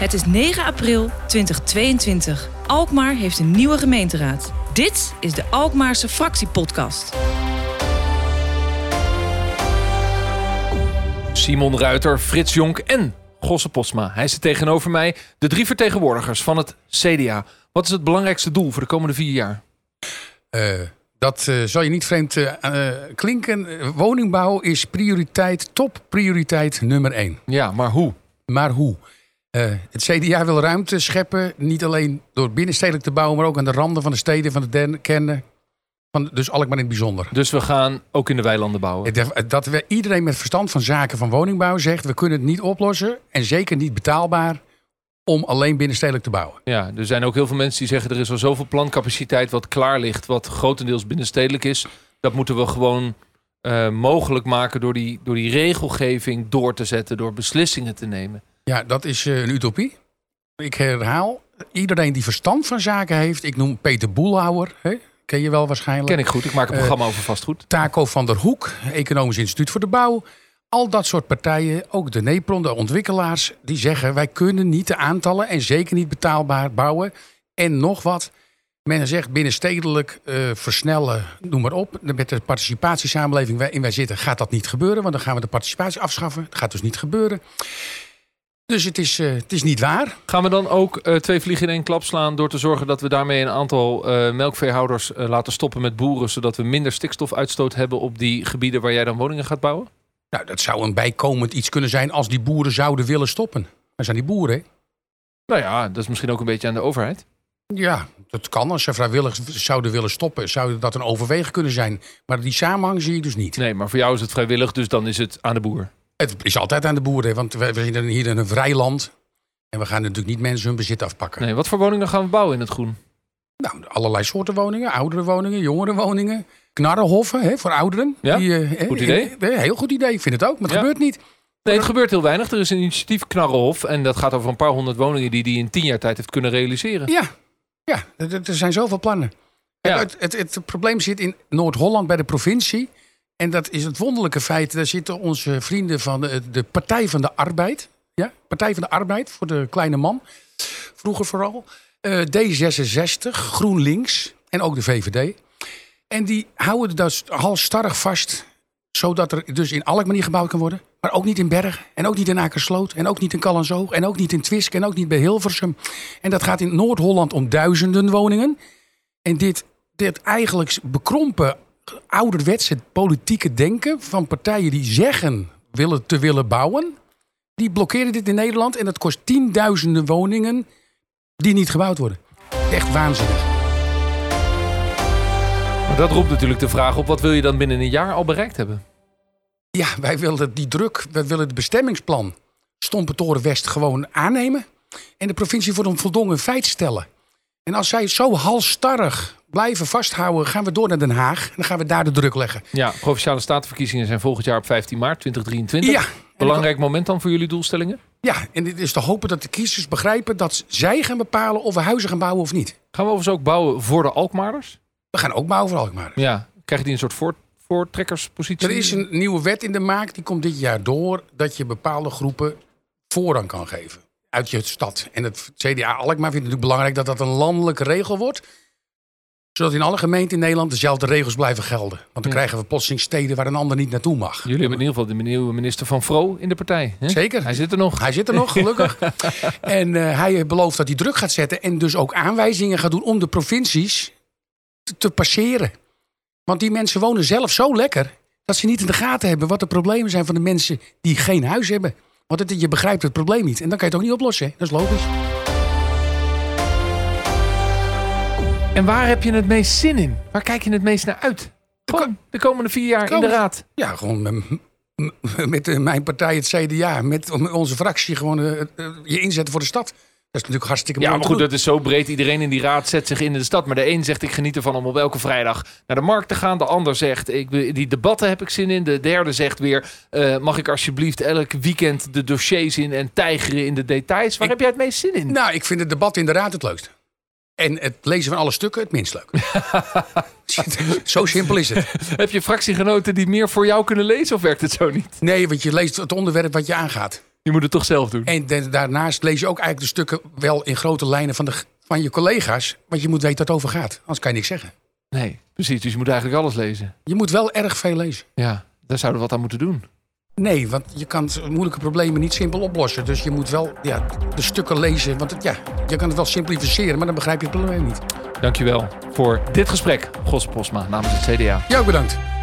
Het is 9 april 2022. Alkmaar heeft een nieuwe gemeenteraad. Dit is de Alkmaarse fractiepodcast. Simon Ruiter, Frits Jonk en Gosse Posma. Hij zit tegenover mij, de drie vertegenwoordigers van het CDA. Wat is het belangrijkste doel voor de komende vier jaar? Uh, dat uh, zal je niet vreemd uh, klinken. Woningbouw is prioriteit, topprioriteit nummer één. Ja, maar hoe? Maar hoe? Het CDA wil ruimte scheppen, niet alleen door binnenstedelijk te bouwen, maar ook aan de randen van de steden, van de kernen. Van, dus Alkmaar in het bijzonder. Dus we gaan ook in de weilanden bouwen? Dat we, iedereen met verstand van zaken van woningbouw zegt, we kunnen het niet oplossen en zeker niet betaalbaar om alleen binnenstedelijk te bouwen. Ja, er zijn ook heel veel mensen die zeggen... er is al zoveel plancapaciteit wat klaar ligt... wat grotendeels binnenstedelijk is. Dat moeten we gewoon uh, mogelijk maken... Door die, door die regelgeving door te zetten... door beslissingen te nemen. Ja, dat is uh, een utopie. Ik herhaal, iedereen die verstand van zaken heeft... ik noem Peter Boelhouwer... Hè? Ken je wel waarschijnlijk. Ken ik goed. Ik maak een programma uh, over vastgoed. Taco van der Hoek, Economisch Instituut voor de Bouw. Al dat soort partijen, ook de NEPRON, de ontwikkelaars, die zeggen wij kunnen niet de aantallen en zeker niet betaalbaar bouwen. En nog wat, men zegt binnenstedelijk uh, versnellen, noem maar op. Met de participatiesamenleving waarin wij zitten gaat dat niet gebeuren, want dan gaan we de participatie afschaffen. Dat gaat dus niet gebeuren. Dus het is, uh, het is niet waar. Gaan we dan ook uh, twee vliegen in één klap slaan door te zorgen dat we daarmee een aantal uh, melkveehouders laten stoppen met boeren, zodat we minder stikstofuitstoot hebben op die gebieden waar jij dan woningen gaat bouwen? Nou, dat zou een bijkomend iets kunnen zijn als die boeren zouden willen stoppen. Maar zijn die boeren, hè? Nou ja, dat is misschien ook een beetje aan de overheid. Ja, dat kan. Als ze vrijwillig zouden willen stoppen, zou dat een overwegen kunnen zijn. Maar die samenhang zie je dus niet. Nee, maar voor jou is het vrijwillig, dus dan is het aan de boer. Het is altijd aan de boer, hè, want we zijn hier in een vrij land. En we gaan natuurlijk niet mensen hun bezit afpakken. Nee, wat voor woningen gaan we bouwen in het groen? Nou, allerlei soorten woningen. Oudere woningen, jongere woningen. Knarrenhoffen hè, voor ouderen. Ja, die, uh, goed idee. Uh, heel goed idee, ik vind het ook. Maar het ja. gebeurt niet. Nee, het gebeurt heel weinig. Er is een initiatief Knarrenhof. En dat gaat over een paar honderd woningen die hij in tien jaar tijd heeft kunnen realiseren. Ja, ja er zijn zoveel plannen. Ja. Het, het, het, probleem zit in Noord-Holland bij de provincie. En dat is het wonderlijke feit. Daar zitten onze vrienden van de, de Partij van de Arbeid. Ja, Partij van de Arbeid voor de kleine man. Vroeger vooral. Uh, D66, GroenLinks en ook de VVD. En die houden dat halstarrig vast. Zodat er dus in Alkmaar niet gebouwd kan worden. Maar ook niet in Berg. En ook niet in Akersloot. En ook niet in Callenzoog. En ook niet in Twisk. En ook niet bij Hilversum. En dat gaat in Noord-Holland om duizenden woningen. En dit, dit eigenlijk bekrompen ouderwetse politieke denken van partijen die zeggen willen te willen bouwen. Die blokkeren dit in Nederland. En dat kost tienduizenden woningen die niet gebouwd worden. Echt waanzinnig. Maar dat roept natuurlijk de vraag op: wat wil je dan binnen een jaar al bereikt hebben? Ja, wij willen die druk, wij willen het bestemmingsplan Stompentoren West gewoon aannemen. En de provincie voor een voldongen feit stellen. En als zij zo halstarrig blijven vasthouden, gaan we door naar Den Haag. En dan gaan we daar de druk leggen. Ja, provinciale statenverkiezingen zijn volgend jaar op 15 maart 2023. Ja. Belangrijk moment dan voor jullie doelstellingen? Ja, en het is te hopen dat de kiezers begrijpen dat zij gaan bepalen of we huizen gaan bouwen of niet. Gaan we overigens ook bouwen voor de Alkmaarders? We gaan ook bouwen voor Alkmaar. Ja, krijgen die een soort voort, voortrekkerspositie? Er is een nieuwe wet in de maak, die komt dit jaar door, dat je bepaalde groepen voorrang kan geven uit je stad. En het CDA Alkmaar vindt het natuurlijk belangrijk dat dat een landelijke regel wordt zodat in alle gemeenten in Nederland dezelfde regels blijven gelden. Want dan krijgen we plotseling steden waar een ander niet naartoe mag. Jullie hebben in ieder geval de nieuwe minister van Vro in de partij. Hè? Zeker. Hij zit er nog. Hij zit er nog, gelukkig. en uh, hij belooft dat hij druk gaat zetten en dus ook aanwijzingen gaat doen om de provincies te, te passeren. Want die mensen wonen zelf zo lekker dat ze niet in de gaten hebben wat de problemen zijn van de mensen die geen huis hebben. Want het, je begrijpt het probleem niet. En dan kan je het ook niet oplossen. Hè? Dat is logisch. En waar heb je het meest zin in? Waar kijk je het meest naar uit? Gewoon de komende vier jaar in de raad. Ja, gewoon met, met eh, mijn partij, het CDA. Met onze fractie gewoon uh, je inzetten voor de stad. Dat is natuurlijk hartstikke mooi. Ja, maar goed, dat is zo breed. Iedereen in die raad zet zich in de stad. Maar de een zegt, ik geniet ervan om op elke vrijdag naar de markt te gaan. De ander zegt, ik, die debatten heb ik zin in. De derde zegt weer, uh, mag ik alsjeblieft elk weekend de dossiers in en tijgeren in de details. Waar heb jij het meest zin in? Nou, ik vind het debat in de raad het leukst. En het lezen van alle stukken het minst leuk. zo simpel is het. Heb je fractiegenoten die meer voor jou kunnen lezen of werkt het zo niet? Nee, want je leest het onderwerp wat je aangaat. Je moet het toch zelf doen. En de- daarnaast lees je ook eigenlijk de stukken wel in grote lijnen van, de, van je collega's. Want je moet weten waar het over gaat. Anders kan je niks zeggen. Nee, precies. Dus je moet eigenlijk alles lezen. Je moet wel erg veel lezen. Ja, daar zouden we wat aan moeten doen. Nee, want je kan moeilijke problemen niet simpel oplossen. Dus je moet wel ja, de stukken lezen. Want het, ja, je kan het wel simplificeren, maar dan begrijp je het probleem niet. Dankjewel voor dit gesprek, Gos Posma, namens het CDA. Ja, ook bedankt.